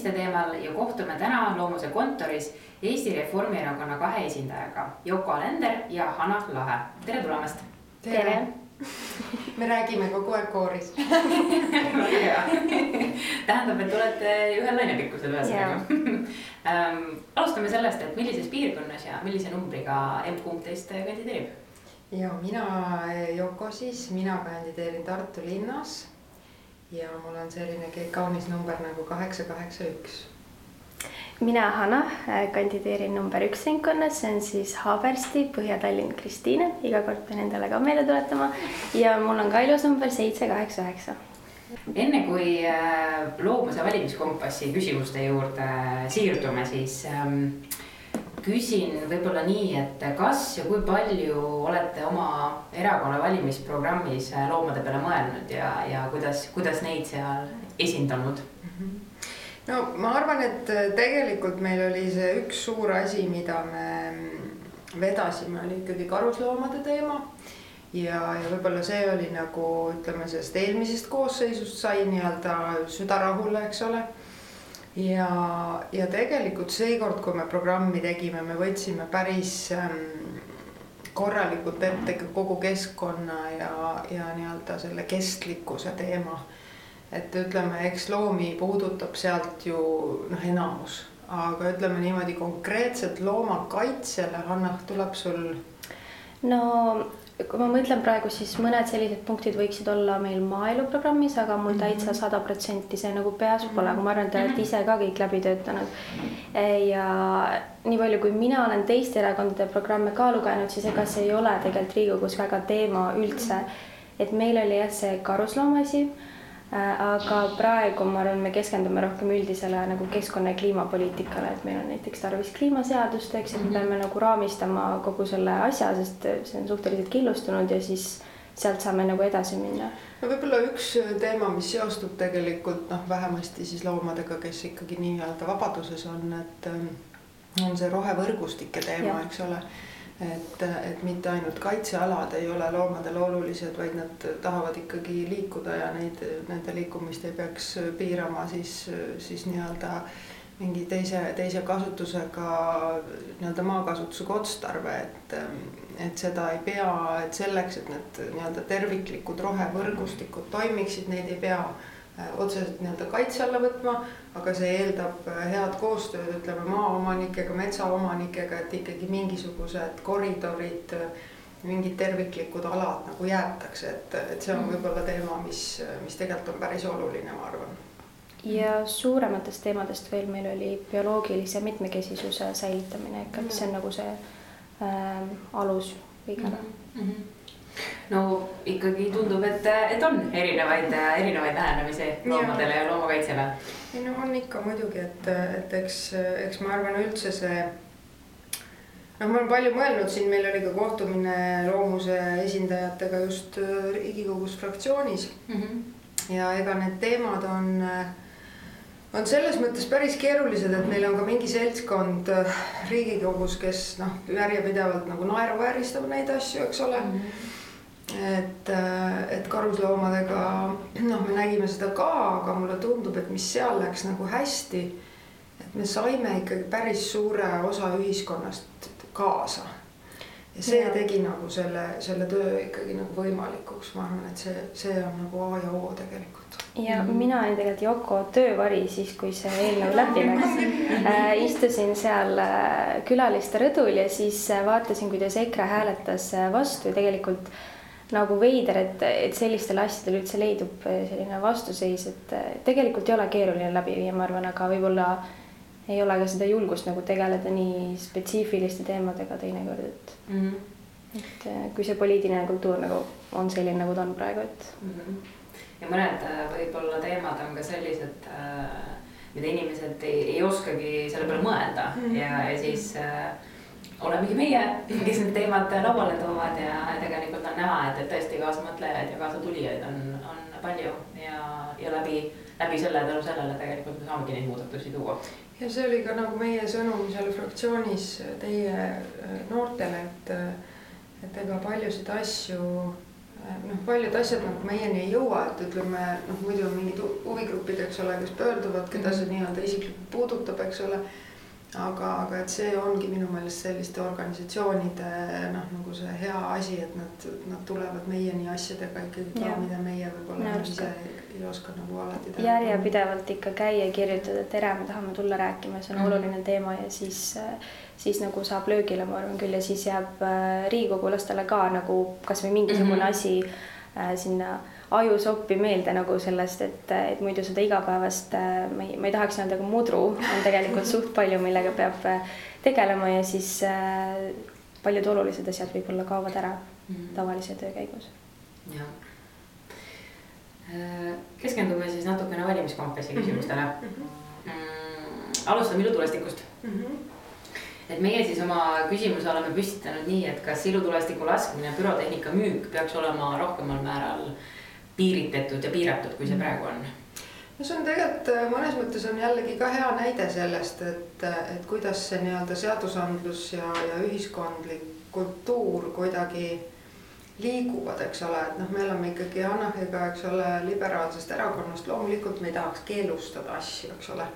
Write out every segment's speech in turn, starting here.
valimiste teemal ja kohtume täna Loomuse kontoris Eesti Reformierakonna kahe esindajaga, Yoko Alender ja Hanah Lahe. tere tulemast. tere me räägime kogu aeg kooris tähendab, et olete ühel lainepikkusel ühesõnaga ähm, alustame sellest, et millises piirkonnas ja millise numbriga emb-kumb teist kandideerib? ja mina, Yoko siis, mina kandideerin Tartu linnas. Ja mul on selline kaunis number nagu kaheksa, kaheksa, üks mina, Hanna, kandideerin number üks ringkonnas, see on siis Haabersti, Põhja-Tallinn, Kristiine, iga kord pean endale ka meelde tuletama. ja mul on ka ilus number seitse, kaheksa, üheksa. enne kui äh, loomuse valimiskompassi küsimuste juurde siirdume, siis ähm, küsin võib-olla nii, et kas ja kui palju olete oma erakonna valimisprogrammis äh, loomade peale mõelnud ja, ja kuidas, kuidas neid seal esindanud mm? -hmm no ma arvan, et äh, tegelikult meil oli see üks suur asi, mida me vedasime, oli ikkagi karusloomade teema. ja, ja võib-olla see oli nagu ütleme, sellest eelmisest koosseisust sai nii-öelda süda rahule, eks ole. Ja, ja tegelikult seekord, kui me programmi tegime, me võtsime päris ähm, korralikult ette kogu keskkonna ja, ja nii-öelda selle kestlikkuse teema et ütleme, eks loomi puudutab sealt ju noh, enamus, aga ütleme niimoodi konkreetselt loomakaitsele, Hanna, tuleb sul? no kui ma mõtlen praegu, siis mõned sellised punktid võiksid olla meil maaeluprogrammis, aga mul mhm. täitsa sada protsenti see nagu peas pole, aga ma arvan, et te olete ise ka kõik läbi töötanud. ja nii palju, kui mina olen teiste erakondade programme ka lugenud, siis ega see ei ole tegelikult Riigikogus väga teema üldse. et meil oli jah, see karuslooma asi aga praegu ma arvan, me keskendume rohkem üldisele nagu keskkonna ja kliimapoliitikale, et meil on näiteks tarvis kliimaseadust, eks, et me peame nagu raamistama kogu selle asja, sest see on suhteliselt killustunud ja siis sealt saame nagu edasi minna. no võib-olla üks teema, mis seostub tegelikult noh, vähemasti siis loomadega, kes ikkagi nii-öelda vabaduses on, et ähm, on see rohevõrgustike teema, eks ole et, et mitte ainult kaitsealad ei ole loomadele olulised, vaid nad tahavad ikkagi liikuda ja neid, nende liikumist ei peaks piirama siis, siis nii-öelda mingi teise, teise kasutusega nii-öelda maakasutusega otstarve, et, et seda ei pea, et selleks, et need nii-öelda terviklikud rohevõrgustikud toimiksid, neid ei pea otseselt nii-öelda kaitse alla võtma, aga see eeldab äh, head koostööd, ütleme maaomanikega, metsaomanikega, et ikkagi mingisugused koridorid, äh, mingid terviklikud alad nagu jäetakse, et, et see on mm. võib-olla teema, mis, mis tegelikult on päris oluline, ma arvan. ja suurematest teemadest veel meil oli bioloogilise mitmekesisuse säilitamine ikka, et see on nagu see äh, alus kõigele mm. -hmm no ikkagi tundub, et, et on erinevaid, erinevaid lähenemisi loomadele ja, ja loomakaitsele. ei no on ikka muidugi, et, et eks, eks ma arvan üldse see noh, ma olen palju mõelnud siin, meil oli ka kohtumine loomuse esindajatega just Riigikogus fraktsioonis mm. -hmm. ja ega need teemad on, on selles mõttes päris keerulised, et meil on ka mingi seltskond Riigikogus, kes noh, järjepidevalt nagu naeruvääristab neid asju, eks ole mm. -hmm et, äh, et karusloomadega noh, me nägime seda ka, aga mulle tundub, et mis seal läks nagu hästi. et me saime ikkagi päris suure osa ühiskonnast kaasa. ja see ja. tegi nagu selle, selle töö ikkagi nagu võimalikuks, ma arvan, et see, see on nagu A ja O tegelikult. ja mm -hmm. mina olin tegelikult Yoko töövari siis, kui see eelnõu läbi läks äh,. istusin seal äh, külaliste rõdul ja siis äh, vaatasin, kuidas EKRE hääletas vastu ja tegelikult äh, nagu veider, et, et sellistele asjadele üldse leidub eh, selline vastuseis, et eh, tegelikult ei ole keeruline läbi viia, ma arvan, aga võib-olla ei ole ka seda julgust nagu tegeleda nii spetsiifiliste teemadega teinekord, et mm. -hmm. et eh, kui see poliitiline kultuur nagu on selline, nagu ta on praegu, et mm. -hmm. ja mõned võib-olla teemad on ka sellised äh, mida inimesed ei, ei oskagi selle peale mõelda mm -hmm. ja, ja siis äh, olemegi meie, kes need teemad lauale toovad ja tegelikult on näha, et, et tõesti kaasamõtlejaid ja kaasatulijaid on, on palju ja, ja läbi, läbi selle, tänu sellele tegelikult me saamegi neid muudatusi tuua. ja see oli ka nagu meie sõnum seal fraktsioonis teie noortele, et, et ega paljusid asju noh, paljud asjad nagu meieni ei jõua, et ütleme noh, muidu mingid huvigrupid, eks ole, kes pöörduvad, keda see nii-öelda isiklikult puudutab, eks ole aga, aga et see ongi minu meelest selliste organisatsioonide noh, nagu see hea asi, et nad, nad tulevad meieni asjadega ikkagi ka, mida meie võib-olla ise ei, oska nagu alati teha. järjepidevalt ikka käia kirjutada, tere, me tahame tulla rääkima, see on mm -hmm. oluline teema ja siis, siis nagu saab löögile, ma arvan küll, ja siis jääb äh, riigikogulastele ka nagu kasvõi mingisugune mm -hmm. asi äh, sinna ajusoppi meelde nagu sellest, et, et muidu seda igapäevast, ma ei, ma ei tahaks öelda, aga mudru on tegelikult suht palju, millega peab äh, tegelema ja siis äh, paljud olulised asjad võib-olla kaovad ära -hmm. tavalise töö käigus. jah. Äh, keskendume siis natukene valimiskompassi mhm. küsimustele mm. -hmm. alustame ilutulestikust mm. -hmm et meie siis oma küsimuse oleme püstitanud nii, et kas ilutulestiku laskmine, pürotehnika müük peaks olema rohkemal määral äh, piiritletud ja piiratud, kui see mm. praegu on? no see on tegelikult äh, mõnes mõttes on jällegi ka hea näide sellest, et, äh, et kuidas see nii-öelda seadusandlus ja, ja ühiskondlik kultuur kuidagi liiguvad, eks ole, et noh, me oleme ikkagi Annahiga, eks ole, liberaalsest erakonnast, loomulikult me ei tahaks keelustada asju, eks ole.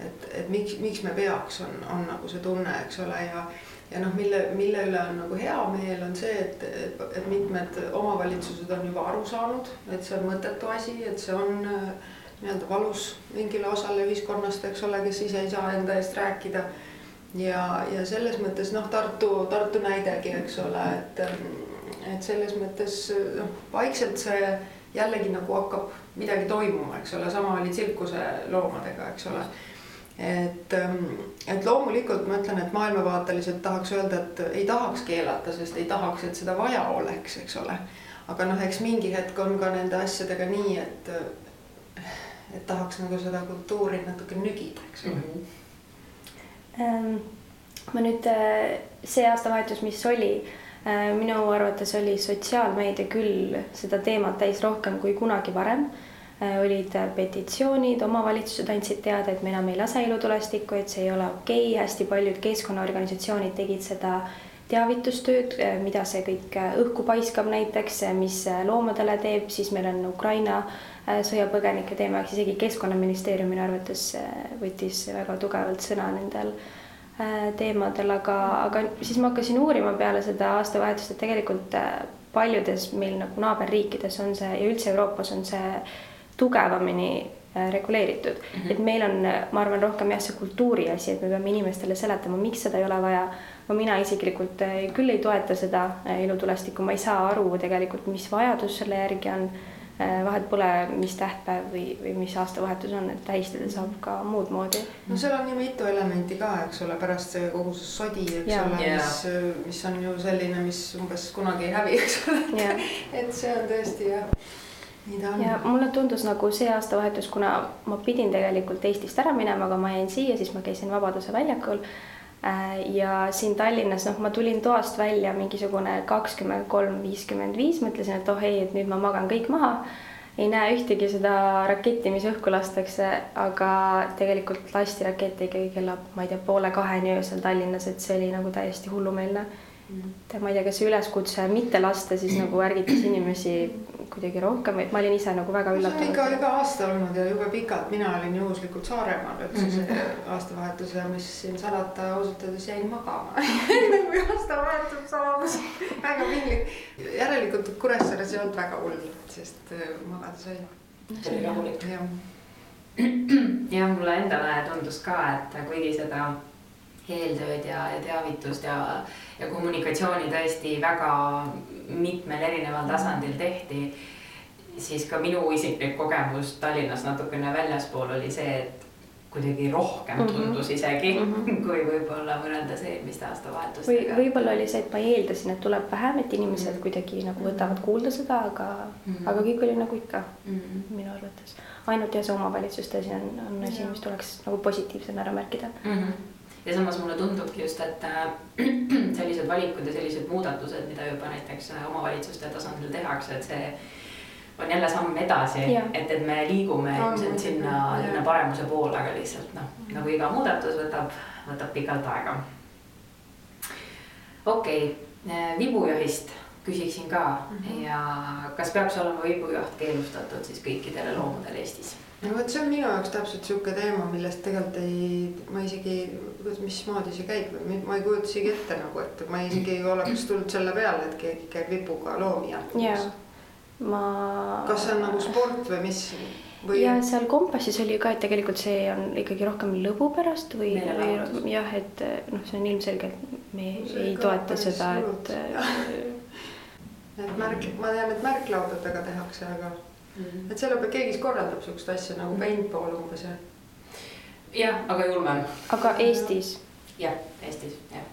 et, et miks, miks me peaks, on, on nagu see tunne, eks ole, ja ja noh, mille, mille üle on nagu hea meel, on see, et, et mitmed omavalitsused on juba aru saanud, et see on mõttetu asi, et see on äh, nii-öelda valus mingile osale ühiskonnast, eks ole, kes ise ei saa enda eest rääkida. ja, ja selles mõttes noh, Tartu, Tartu näidegi, eks ole, et, et selles mõttes noh, vaikselt see jällegi nagu hakkab midagi toimuma, eks ole, sama oli tsirkuseloomadega, eks ole et, ähm, et loomulikult ma ütlen, et maailmavaateliselt tahaks öelda, et ei tahaks keelata, sest ei tahaks, et seda vaja oleks, eks ole. aga noh, eks mingi hetk on ka nende asjadega nii, et, et tahaks nagu seda kultuuri natuke nügida, eks ole mm. -hmm. ma nüüd äh, see aastavahetus, mis oli, äh, minu arvates oli sotsiaalmeedia küll seda teemat täis rohkem kui kunagi varem olid petitsioonid, omavalitsused andsid teada, et me enam ei lase ilutulestikku, et see ei ole okei okay., hästi paljud keskkonnaorganisatsioonid tegid seda teavitustööd, äh, mida see kõik äh, õhku paiskab näiteks, mis loomadele teeb, siis meil on Ukraina sõjapõgenike teema, isegi Keskkonnaministeerium minu arvates võttis väga tugevalt sõna nendel teemadel, aga, aga siis ma hakkasin uurima peale seda aastavahetust, et tegelikult paljudes meil nagu naaberriikides on see ja üldse Euroopas on see tugevamini äh, reguleeritud mm, -hmm. et meil on, ma arvan, rohkem jah, see kultuuri asi, et me peame inimestele seletama, miks seda ei ole vaja. no mina isiklikult äh, küll ei toeta seda äh, ilutulestikku, ma ei saa aru tegelikult, mis vajadus selle järgi on. vahet pole, mis tähtpäev või, või mis aastavahetus on, et tähistada saab ka muud moodi. no seal on nii mitu elementi ka, eks ole, pärast see kogu see sodi, eks ja. ole, mis, mis on ju selline, mis umbes kunagi ei hävi, eks ole et see on tõesti jah ja mulle tundus nagu see aastavahetus, kuna ma pidin tegelikult Eestist ära minema, aga ma jäin siia, siis ma käisin Vabaduse väljakul. Äh, ja siin Tallinnas, noh, ma tulin toast välja mingisugune kakskümmend kolm, viiskümmend viis, mõtlesin, et oh ei, et nüüd ma magan kõik maha. ei näe ühtegi seda raketti, mis õhku lastakse, aga tegelikult lasti rakette ikkagi kella, ma ei tea, poole kaheni öösel Tallinnas, et see oli nagu täiesti hullumeelne ma ei tea, kas see üleskutse mitte lasta siis nagu ärgitas inimesi kuidagi rohkem, et ma olin ise nagu väga üllatunud. ikka iga aasta olnud ja jube pikalt, mina olin juhuslikult Saaremaal üldse mm -hmm. aastavahetus ja mis siin salata, ausalt öeldes jäin magama enne kui aastavahetus saabus väga piinlik. järelikult Kuressaares ei olnud väga hull, sest äh, magada sai. see oli rahulik. jah, mulle endale tundus ka, et kuigi seda eeltööd ja, ja teavitust ja, ja kommunikatsiooni tõesti väga mitmel erineval tasandil tehti, siis ka minu isiklik kogemus Tallinnas natukene väljaspool oli see, et kuidagi rohkem mhm. tundus isegi mm, -hmm. kui võib-olla võrreldes eelmiste aastavahetustega. või võib-olla oli see, et ma eeldasin, et tuleb vähem, et inimesed mm -hmm. kuidagi nagu võtavad kuulda seda, aga mm, -hmm. aga kõik oli nagu ikka mm -hmm. minu arvates. ainult jah, see omavalitsuste asi on, on asi, mis tuleks nagu positiivsena ära märkida mm. -hmm ja samas mulle tundubki just, et äh, sellised valikud ja sellised muudatused, mida juba näiteks äh, omavalitsuste tasandil tehakse, et see on jälle samm edasi, et, et me liigume ilmselt sinna, sinna paremuse poole, aga lihtsalt noh, nagu iga muudatus võtab, võtab pikalt aega. okei okay., äh, vibujahist küsiksin ka mm -hmm. ja kas peaks olema vibujaht keelustatud siis kõikidele loomadele Eestis? No vot, see on minu jaoks täpselt sihuke teema, millest tegelikult ei, ma isegi, mismoodi see käib, ma ei kujuta isegi ette nagu, et ma isegi ei oleks tulnud selle peale, et keegi käib vipuga loomi jälgimas. ma. kas see on nagu sport või mis? Või... ja seal kompassis oli ka, et tegelikult see on ikkagi rohkem lõbu pärast või, või jah, et noh, see on ilmselgelt, me see ei toeta seda, et. et märk, ma tean, et märklaudadega tehakse, aga mm -hmm. et selle peal keegi korraldab siukest asja nagu paintball umbes jah. jah, aga julmem. aga Eestis? jah, Eestis jah,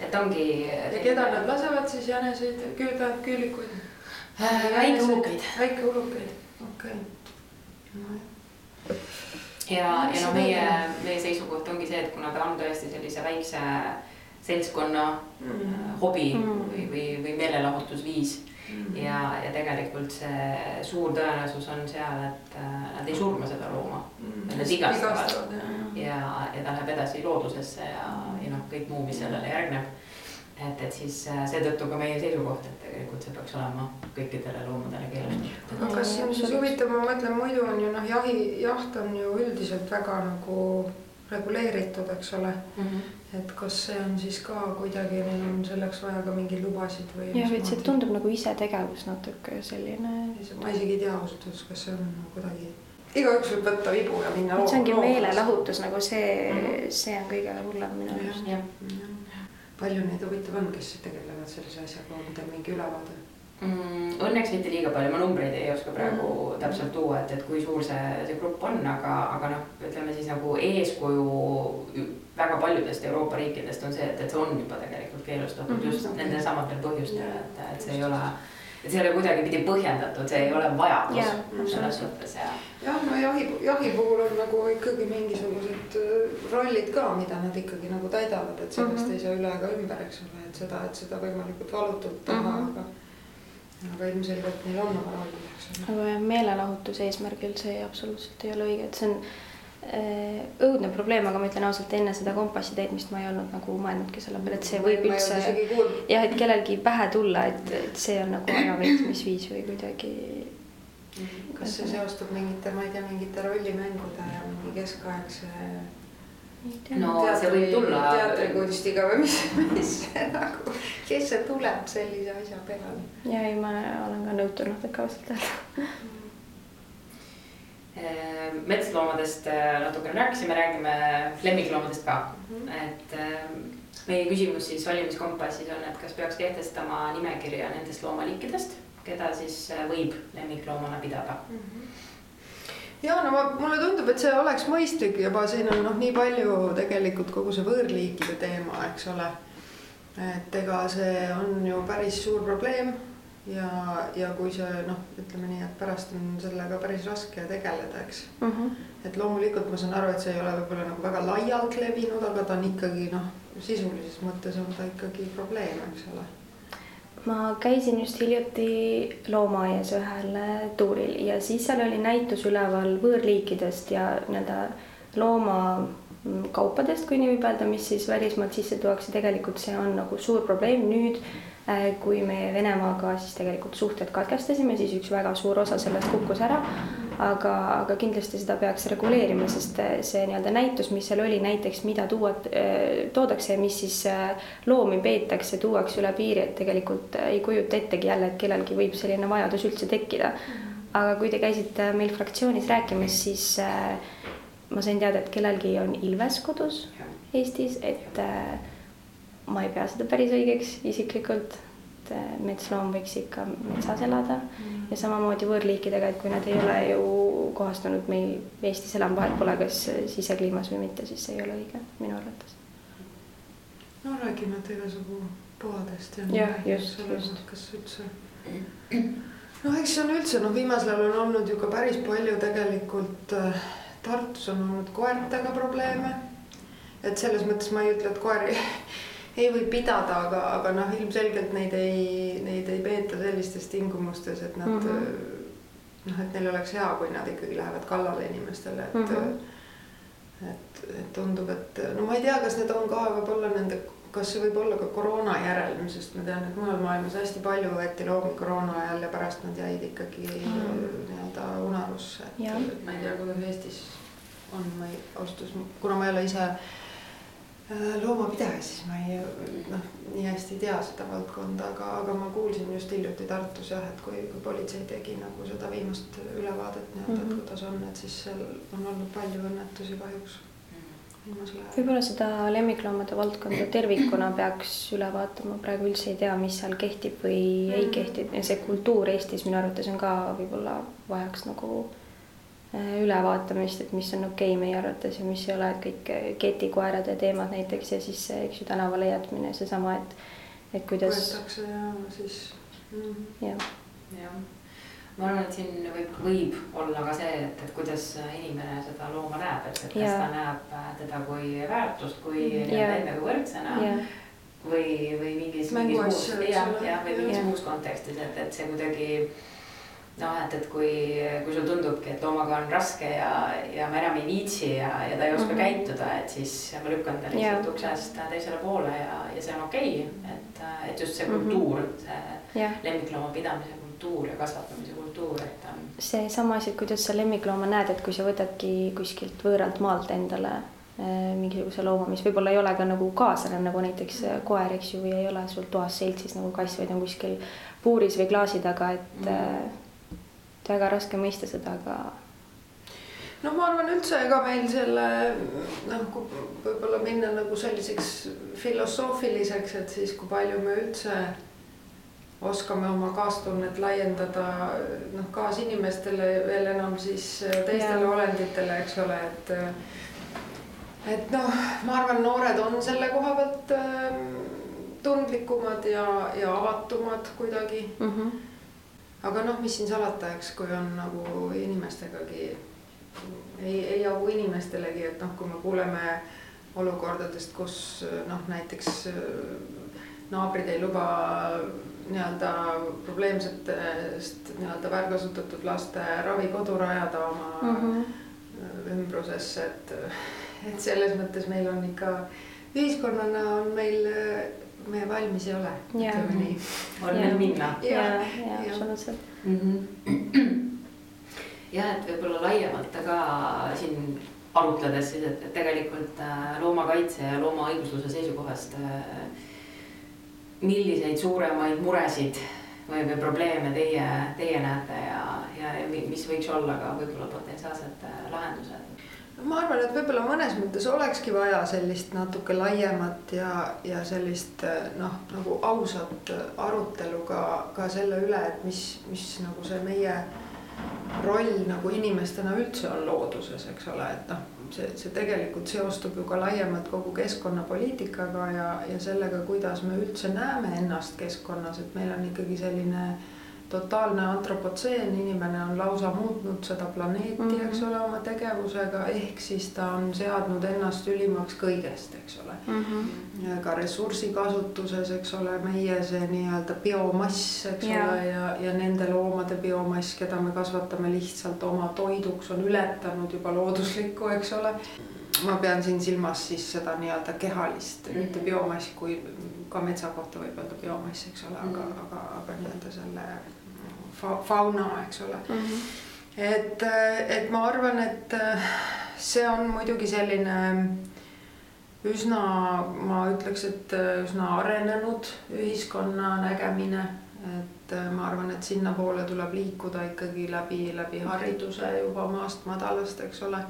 et ongi. ja keda nad lasevad siis jäneseid, tähendab küülikuid äh,? väikeulukeid. väikeulukeid, okei okay ja, ja no meie, meie seisukoht ongi see, et kuna ta on tõesti sellise väikse seltskonna mm. hobi mm. või, või, või meelelahutusviis mm. ja, ja tegelikult see suur tõenäosus on seal, et äh, nad ei surma seda looma mm., nad vigastavad ja, ja ta läheb edasi loodusesse ja, ja noh, kõik muu, mis sellele järgneb et, et siis äh, seetõttu ka meie seisukoht, et tegelikult see peaks olema kõikidele loomadele keelatud. aga kas see on siis huvitav, ma mõtlen, muidu on ju noh, jahi, jaht on ju üldiselt väga nagu reguleeritud, eks ole mm. -hmm. Et kas see on siis ka kuidagi, neil on selleks vaja ka mingeid lubasid või? jah, vaid see tundub nagu isetegevus natuke selline. ma isegi ei tea ausalt öeldes, kas see on nagu kuidagi igaüks võib võtta vibu ja minna. see ongi meelelahutus nagu see mm, -hmm. see on kõige hullem minu arust. palju neid huvitav on, kes tegelevad sellise asjaga, on teil mingi ülevaade? Mm,? Õnneks mitte liiga palju, ma numbreid ei oska praegu mm. täpselt tuua, et, et kui suur see, see grupp on, aga, aga noh, ütleme siis nagu eeskuju väga paljudest Euroopa riikidest on see, et, et see on juba tegelikult keelustatud mm -hmm. just nendel samadel põhjustel, et, et see ei ole et see ei ole kuidagipidi põhjendatud, see ei ole vajadus yeah, selles suhtes ja. jah, no jahi, jahi puhul on nagu ikkagi mingisugused äh, rollid ka, mida nad ikkagi nagu täidavad, et sellest mm -hmm. ei saa üle ega ümber, eks ole, et seda, et seda võimalikult valutult teha mm, -hmm. aga aga ilmselgelt neil on oma roll, eks ole. aga jah, meelelahutuse eesmärgil see absoluutselt ei ole õige, et see on äh, õudne probleem, aga ma ütlen ausalt, enne seda kompassi täitmist ma ei olnud nagu mõelnudki selle peale, et see võib ma üldse jah, et kellelgi pähe tulla, et, et see on nagu ajaveetmisviis või kuidagi. kas see seostub mingite, ma ei tea, mingite rollimängude ja mingi keskaegse no teatri, see võib tulla. teatrikunstiga või mis, mis nagu, kes see tuleb sellise asja peale? ja ei, ma olen ka nõutunud ikka ausalt öelda ehm, metsloomadest äh, natukene rääkisime, räägime lemmikloomadest ka mm. -hmm. et ehm, meie küsimus siis valimiskompassis on, et kas peaks kehtestama nimekirja nendest loomaliikidest, keda siis äh, võib lemmikloomana pidada mm. -hmm ja no ma, mulle tundub, et see oleks mõistlik juba siin on noh, nii palju tegelikult kogu see võõrliikide teema, eks ole. et ega see on ju päris suur probleem ja, ja kui see noh, ütleme nii, et pärast on sellega päris raske tegeleda, eks mm. -hmm. et loomulikult ma saan aru, et see ei ole võib-olla nagu väga laialt levinud, aga ta on ikkagi noh, sisulises mõttes on ta ikkagi probleem, eks ole ma käisin just hiljuti loomaaias ühel tuuril ja siis seal oli näitus üleval võõrliikidest ja nii-öelda loomakaupadest, kui nii võib öelda, mis siis välismaalt sisse tuuakse, tegelikult see on nagu suur probleem nüüd Äh, kui me Venemaaga siis tegelikult suhted katkestasime, siis üks väga suur osa sellest kukkus ära. Aga, aga kindlasti seda peaks reguleerima, sest äh, see nii-öelda näitus, mis seal oli, näiteks mida tuua, äh, toodakse ja mis siis loomi peetakse, tuuakse üle piiri, et tegelikult ei kujuta ettegi jälle, et kellelgi võib selline vajadus üldse tekkida. aga kui te käisite meil fraktsioonis rääkimas, siis ma sain teada, et kellelgi on ilves kodus Eestis, et ma ei pea seda päris õigeks isiklikult, et metsloom võiks ikka metsas elada mm. ja samamoodi võõrliikidega, et kui nad ei ole ju kohastunud meil Eestis elama, vahet pole, kas sisekliimas või mitte, siis see ei ole õige minu arvates. no räägime igasugu poadest ja. jah, just, just. kas üldse noh, eks see on üldse noh, viimasel ajal on olnud ju ka päris palju tegelikult äh, Tartus on olnud koertega probleeme. et selles mõttes ma ei ütle, et koeri ei või pidada, aga, aga noh, ilmselgelt neid ei, neid ei peeta sellistes tingimustes, et nad mm -hmm. noh, et neil oleks hea, kui nad ikkagi lähevad kallale inimestele, et mm. -hmm. et, et tundub, et no ma ei tea, kas need on ka võib-olla nende kas see võib olla ka koroona järel, sest ma tean, et mujal maailmas hästi palju võeti loomi koroona ajal ja pärast nad jäid ikkagi mm. nii-öelda unarusse. ma ei tea, kuidas Eestis on, ma ei, ausalt öeldes, kuna ma ei ole ise Äh, loomapidaja, siis ma ei noh, nii hästi ei tea seda valdkonda, aga, aga ma kuulsin just hiljuti Tartus jah, et kui, kui politsei tegi nagu seda viimast ülevaadet nii-öelda mm, -hmm. et mhm. kuidas on, et siis seal on olnud palju õnnetusi kahjuks viimasel ajal. võib-olla seda lemmikloomade valdkonda tervikuna peaks üle vaatama, praegu üldse ei tea, mis seal kehtib või mm -hmm. ei mhm. kehti ja see kultuur Eestis minu arvates on ka võib-olla vajaks nagu Äh, ülevaatamist, et mis on okei okay meie arvates ja mis ei ole, et kõik äh, ketikoerade teemad näiteks ja siis eks ju tänavale jätmine, seesama, et, et kuidas. võetakse ja siis mm.. jah. jah, ma arvan, et siin võib, võib olla ka see, et, et kuidas inimene seda looma näeb, et, et kas ja. ta näeb äh, teda kui väärtust, kui nii-öelda endaga võrdsena ja või, või mingis, mingis muus, jah, jah, või mingis ja. muus kontekstis, et, et see kuidagi noh, et, et kui, kui sul tundubki, et loomaga on raske ja, ja ma enam ei viitsi ja, ja ta ei oska mm -hmm. käituda, et siis ma lükkan ta lihtsalt yeah. uksest teisele poole ja, ja see on okei okay., et, et just see kultuur mm, -hmm. see yeah. lemmiklooma pidamise kultuur ja kasvatamise kultuur, et. seesama asi, et kuidas sa lemmiklooma näed, et kui sa võtadki kuskilt võõralt maalt endale äh, mingisuguse looma, mis võib-olla ei ole ka nagu kaaslane, nagu näiteks äh, koer, eks ju, või ei ole sul toas seltsis nagu kass, vaid on kuskil puuris või klaasi taga, et mm. -hmm et väga raske mõista seda, aga. no ma arvan üldse, ega meil selle kui võib-olla minna nagu selliseks filosoofiliseks, et siis kui palju me üldse oskame oma kaastunnet laiendada noh, kaasinimestele veel enam siis teistele ja. olenditele, eks ole, et et noh, ma arvan, noored on selle koha pealt ähm, tundlikumad ja, ja avatumad kuidagi mm. -hmm aga noh, mis siin salata, eks, kui on nagu inimestegagi, ei, ei augu inimestelegi, et noh, kui me kuuleme olukordadest, kus noh, näiteks naabrid ei luba nii-öelda probleemsetest nii-öelda väärkasutatud laste ravikodu rajada oma mm -hmm. ümbrusesse, et, et selles mõttes meil on ikka ühiskonnana on meil me valmis ei ole, ütleme nii. on veel minna. ja, ja absoluutselt. Mhm. jah, et võib-olla laiemalt ka siin arutledes siis, et, tegelikult äh, loomakaitse ja loomaõigusluse seisukohast. Äh, milliseid suuremaid muresid või, või probleeme teie, teie näete ja, ja mis võiks olla ka võib-olla potentsiaalsed äh, lahendused? Ma arvan, et võib-olla mõnes mõttes olekski vaja sellist natuke laiemat ja, ja sellist noh, nagu ausat arutelu ka, ka selle üle, et mis, mis nagu see meie roll nagu inimestena üldse on looduses, eks ole, et noh, see, see tegelikult seostub ju ka laiemalt kogu keskkonnapoliitikaga ja, ja sellega, kuidas me üldse näeme ennast keskkonnas, et meil on ikkagi selline äh, totaalne antropotseen, inimene on lausa muutnud seda planeeti mm, -hmm. eks ole, oma tegevusega, ehk siis ta on seadnud ennast ülimaks kõigest, eks ole mm. -hmm. ka ressursikasutuses, eks ole, meie see nii-öelda biomass, eks yeah. ole, ja, ja nende loomade biomass, keda me kasvatame lihtsalt oma toiduks, on ületanud juba looduslikku, eks ole ma pean siin silmas siis seda nii-öelda kehalist mm, -hmm. mitte biomass, kui ka metsa kohta võib öelda biomass, eks ole, aga mm, -hmm. aga, aga nii-öelda selle fa fauna, eks ole mm. -hmm. et, et ma arvan, et see on muidugi selline üsna, ma ütleks, et üsna arenenud ühiskonna nägemine, et ma arvan, et sinnapoole tuleb liikuda ikkagi läbi, läbi hariduse juba maast madalast, eks ole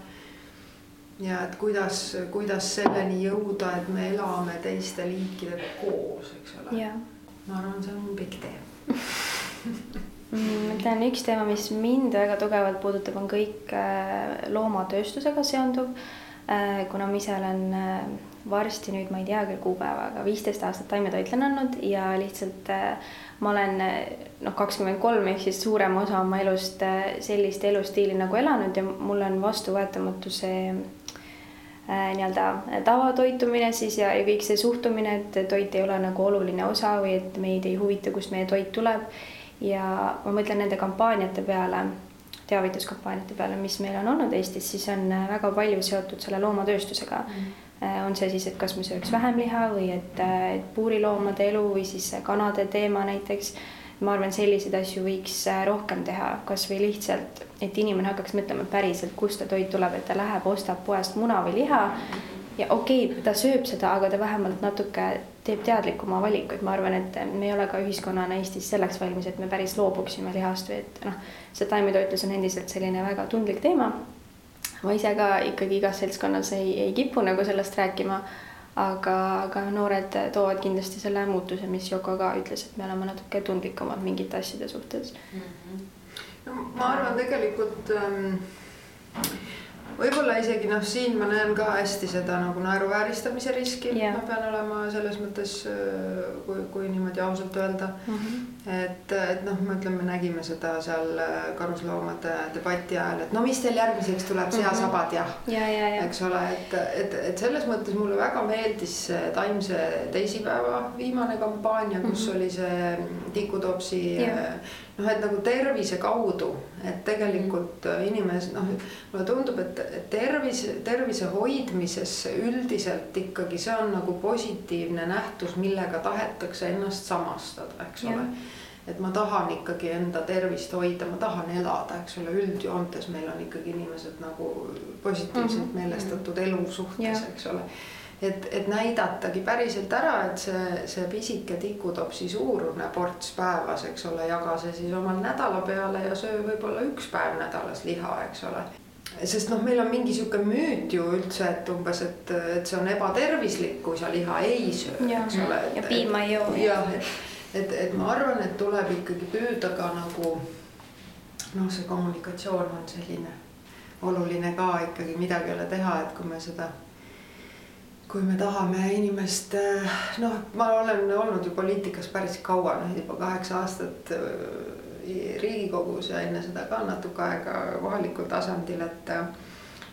ja et kuidas, kuidas selleni jõuda, et me elame teiste liikidega koos, eks ole. ma arvan, see on pikk tee Mm, tean, üks teema, mis mind väga tugevalt puudutab, on kõik äh, loomatööstusega seonduv. Äh, kuna ma ise olen äh, varsti nüüd, ma ei tea küll kuupäeva, aga viisteist aastat taimetoitlane ja lihtsalt ma olen noh, kakskümmend kolm ehk siis suurem osa oma elust sellist elustiili nagu elanud ja mulle on vastuvõetamatu see nii-öelda tavatoitumine siis ja, ja kõik see suhtumine, et toit ei ole nagu oluline osa või et meid ei huvita, kust meie toit tuleb ja ma mõtlen nende kampaaniate peale teavituskampaaniate peale, mis meil on olnud Eestis, siis on väga palju seotud selle loomatööstusega mm. -hmm. on see siis, et kas me sööks vähem liha või et, et puuriloomade elu või siis kanade teema näiteks. ma arvan, selliseid asju võiks rohkem teha, kasvõi lihtsalt, et inimene hakkaks mõtlema päriselt, kust see toit tuleb, et ta läheb, ostab poest muna või liha mm. -hmm ja okei okay,, ta sööb seda, aga ta vähemalt natuke teeb teadlikuma valikuid, ma arvan, et me ei ole ka ühiskonnana Eestis selleks valmis, et me päris loobuksime lihast või et noh, see taimetoitlus on endiselt selline väga tundlik teema. ma ise ka ikkagi igas seltskonnas ei, ei kipu nagu sellest rääkima. aga, aga noored toovad kindlasti selle muutuse, mis Yoko ka ütles, et me oleme natuke tundlikumad mingite asjade suhtes mm. -hmm. no ma arvan tegelikult ähm võib-olla isegi noh, siin ma näen ka hästi seda nagu naeruvääristamise riski yeah., ma pean olema selles mõttes, äh, kui, kui niimoodi ausalt öelda mm. -hmm. et, et noh, ma ütlen, me nägime seda seal äh, karusloomade debati ajal, et no mis teil järgmiseks tuleb, seasabad ja, ja, ja, ja. eks ole, et, et, et selles mõttes mulle väga meeldis taimse teisipäeva viimane kampaania, kus mm -hmm. oli see tikutopsi yeah noh, et nagu tervise kaudu, et tegelikult mm. inimesed noh, mulle tundub, et tervis, tervise hoidmises üldiselt ikkagi see on nagu positiivne nähtus, millega tahetakse ennast samastada, eks ja. ole et ma tahan ikkagi enda tervist hoida, ma tahan elada, eks ole, üldjoontes meil on ikkagi inimesed nagu positiivselt mm -hmm. meelestatud elu suhtes, eks ole et, et näidatagi päriselt ära, et see, see pisike tikutopsi suurune ports päevas, eks ole, jaga see siis omal nädala peale ja söö võib-olla üks päev nädalas liha, eks ole sest noh, meil on mingi sihuke müüt ju üldse, et umbes, et, et see on ebatervislik, kui sa liha ei söö, eks ole. ja piima ei joo. jah, et, et, et ma arvan, et tuleb ikkagi püüda ka nagu noh, see kommunikatsioon on selline oluline ka ikkagi midagi ei ole teha, et kui me seda kui me tahame inimest, eh, noh, ma olen olnud ju poliitikas päris kaua, noh juba kaheksa aastat eh, Riigikogus ja enne seda ka natuke aega kohalikul tasandil, et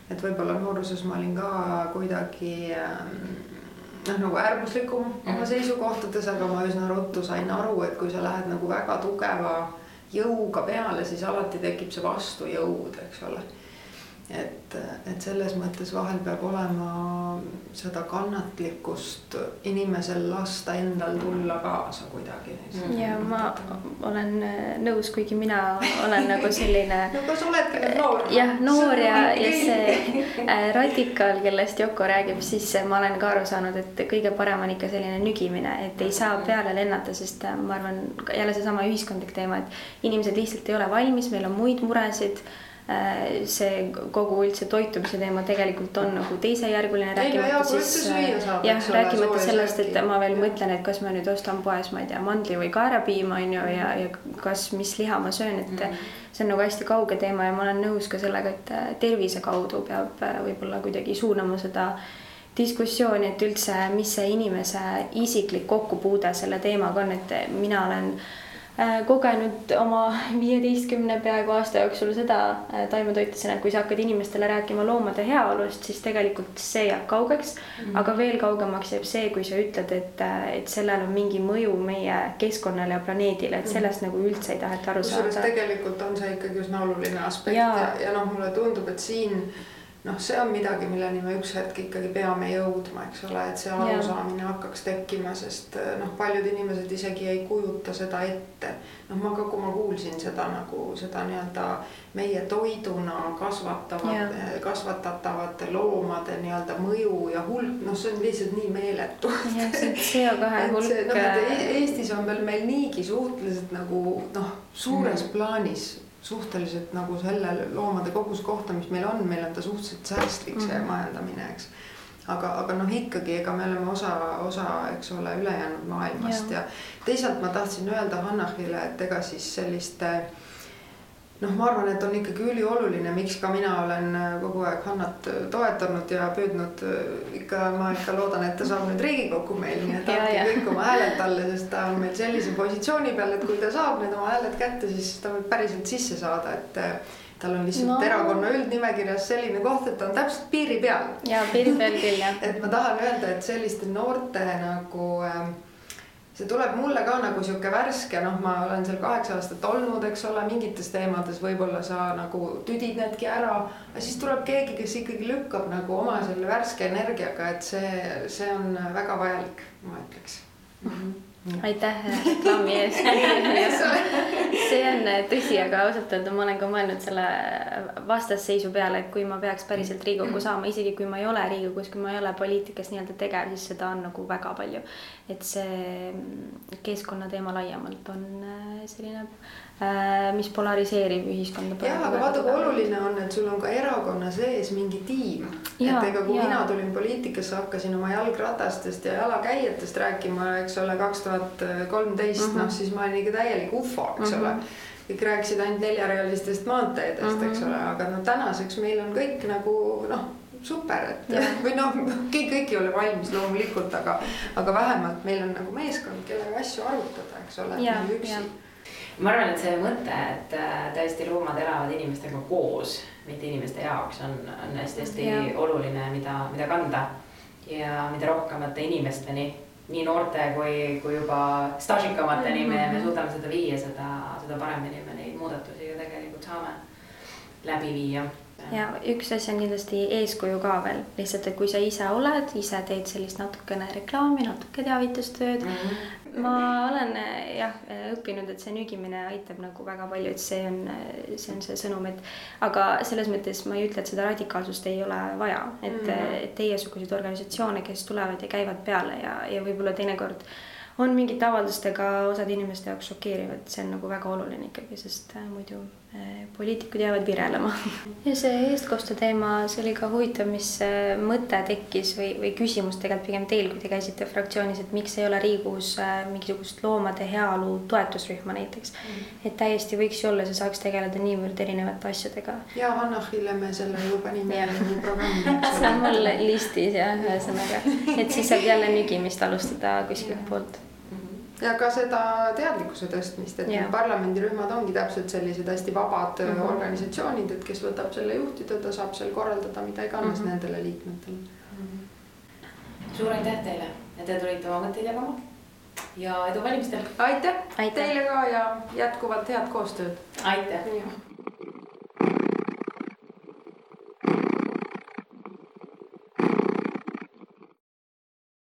et võib-olla nooruses ma olin ka kuidagi noh, nagu äärmuslikum oma mhm. seisukohtades, aga ma üsna ruttu sain aru, et kui sa lähed nagu väga tugeva jõuga peale, siis alati tekib see vastujõud, eks ole et, et selles mõttes vahel peab olema seda kannatlikkust inimesel lasta endal tulla kaasa kuidagi. ja ma olen nõus, kuigi mina olen nagu selline no kas oledki nüüd noor? jah, noor ja, ja see äh, radikaal, kellest Yoko räägib, siis ma olen ka aru saanud, et kõige parem on ikka selline nügimine, et ei saa peale lennata, sest äh, ma arvan jälle seesama ühiskondlik teema, et inimesed lihtsalt ei ole valmis, meil on muid muresid Äh, see kogu üldse toitumise teema tegelikult on nagu teisejärguline, rääkimata siis äh, jah, rääkimata sellest, et ma veel mõtlen, et kas ma nüüd ostan poes, ma ei tea, mandli või kaerapiima on ju ja, ja kas, mis liha ma söön, et mm. see on nagu hästi kauge teema ja ma olen nõus ka sellega, et äh, tervise kaudu peab võib-olla kuidagi suunama seda diskussiooni, et üldse, mis see inimese isiklik kokkupuude selle teemaga on, et mina olen äh, Äh, kogenud oma viieteistkümne peaaegu aasta jooksul seda äh, taimetoitlasena, et kui sa hakkad inimestele rääkima loomade heaolust, siis tegelikult see jääb kaugeks mm. -hmm. aga veel kaugemaks jääb see, kui sa ütled, et, äh, et sellel on mingi mõju meie keskkonnale ja planeedile, et mhm. sellest mm -hmm. nagu üldse ei taheta aru saada. tegelikult on see ikkagi üsna oluline aspekt ja, ja, ja noh, mulle tundub, et siin noh, see on midagi, milleni me üks hetk ikkagi peame jõudma, eks ole, et see arusaamine hakkaks tekkima, sest eh, noh, paljud inimesed isegi ei kujuta seda ette. noh, ma ka, kui ma kuulsin seda nagu seda nii-öelda meie toiduna kasvatavad, kasvatatavate loomade nii-öelda mõju ja hulk, noh, see on lihtsalt nii meeletu. jah, see CO2 hulk. noh, et e-, Eestis on veel meil niigi suhteliselt nagu noh, suures mm. plaanis suhteliselt nagu selle loomade koguse kohta, mis meil on, meil on ta suhteliselt säästlik mm -hmm. see mhm. majandamine, eks. aga, aga noh, ikkagi ega me oleme osa, osa, eks ole, ülejäänud maailmast ja, ja teisalt ma tahtsin öelda Hannahile, et ega siis selliste äh, noh, ma arvan, et on ikkagi ülioluline, miks ka mina olen äh, kogu aeg Hannat äh, toetanud ja püüdnud äh, ikka, ma ikka loodan, et ta saab nüüd Riigikokku meil, nii et andke kõik oma hääled talle, sest ta on meil sellise positsiooni peal, et kui ta saab need oma hääled kätte, siis ta võib päriselt sisse saada, et tal on lihtsalt no. erakonna üldnimekirjas selline koht, et ta on täpselt piiri peal. ja piiri peal küll jah et ma tahan öelda, et selliste noorte nagu äh, see tuleb mulle ka nagu sihuke värske, noh, ma olen seal kaheksa aastat olnud, eks ole, mingites teemades võib-olla sa nagu tüdid needki ära. aga siis tuleb keegi, kes ikkagi lükkab nagu oma selle värske energiaga, et see, see on väga vajalik, ma ütleks mm. -hmm aitäh reklaami eest see on tõsi, aga ausalt öelda ma olen ka mõelnud selle vastasseisu peale, et kui ma peaks päriselt Riigikokku saama, isegi kui ma ei ole Riigikogus, kui ma ei ole poliitikas nii-öelda tegev, siis seda on nagu väga palju. et see keskkonnateema laiemalt on äh, selline mis polariseerib ühiskonda. jah, aga vaata, kui oluline on, et sul on ka erakonna sees mingi tiim. et ega kui ja. mina tulin poliitikasse, hakkasin oma jalgratastest ja jalakäijatest rääkima, eks ole, kaks tuhat kolmteist, noh mhm. siis ma olin ikka täielik ufo, eks mm -hmm. ole kõik rääkisid ainult neljarealistest maanteedest mm, -hmm. eks ole, aga no tänaseks meil on kõik nagu noh, super, et ja. või noh, kõik, kõik ei ole valmis loomulikult, aga, aga vähemalt meil on nagu meeskond, kellega asju arutada, eks ole, üksi ma arvan, et see mõte, et äh, tõesti loomad elavad inimestega koos, mitte inimeste jaoks, on, on hästi-hästi oluline, mida, mida kanda. ja mida rohkemate inimesteni, nii noorte kui, kui juba staažikamateni mm -hmm. me, me mhm. suudame seda viia, seda, seda paremini me neid muudatusi ju tegelikult saame läbi viia ja üks asi on kindlasti eeskuju ka veel, lihtsalt, et kui sa ise oled, ise teed sellist natukene reklaami, natuke teavitustööd mm. -hmm. Ma olen jah õppinud, et see nügimine aitab nagu väga palju, et see on, see on see sõnum, et aga selles mõttes ma ei ütle, et seda radikaalsust ei ole vaja, et mm -hmm. teiesuguseid organisatsioone, kes tulevad ja käivad peale ja, ja võib-olla teinekord on mingite avaldustega osade inimeste jaoks šokeerivad, see on nagu väga oluline ikkagi, sest äh, muidu poliitikud jäävad virelema. ja see eestkoste teema, see oli ka huvitav, mis mõte tekkis või, või küsimus tegelikult pigem teil, kui te käisite fraktsioonis, et miks ei ole Riigikogus äh, mingisugust loomade heaolu toetusrühma näiteks mm. -hmm. et täiesti võiks ju olla, see saaks tegeleda niivõrd erinevate asjadega. ja Hannahile me selle ju panime programmi. see on mul listis jah, ühesõnaga, et siis saab jälle nügimist alustada kuskilt poolt ja ka seda teadlikkuse tõstmist, et need parlamendirühmad ongi täpselt sellised hästi vabad mm -hmm. organisatsioonid, et kes võtab selle juhtida, ta saab seal korraldada mida iganes mm -hmm. nendele liikmetele mm. -hmm. suur aitäh teile, et te tulite oma mõtteid jagama ja edu valimistel. aitäh, teile ka ja jätkuvalt head koostööd. aitäh.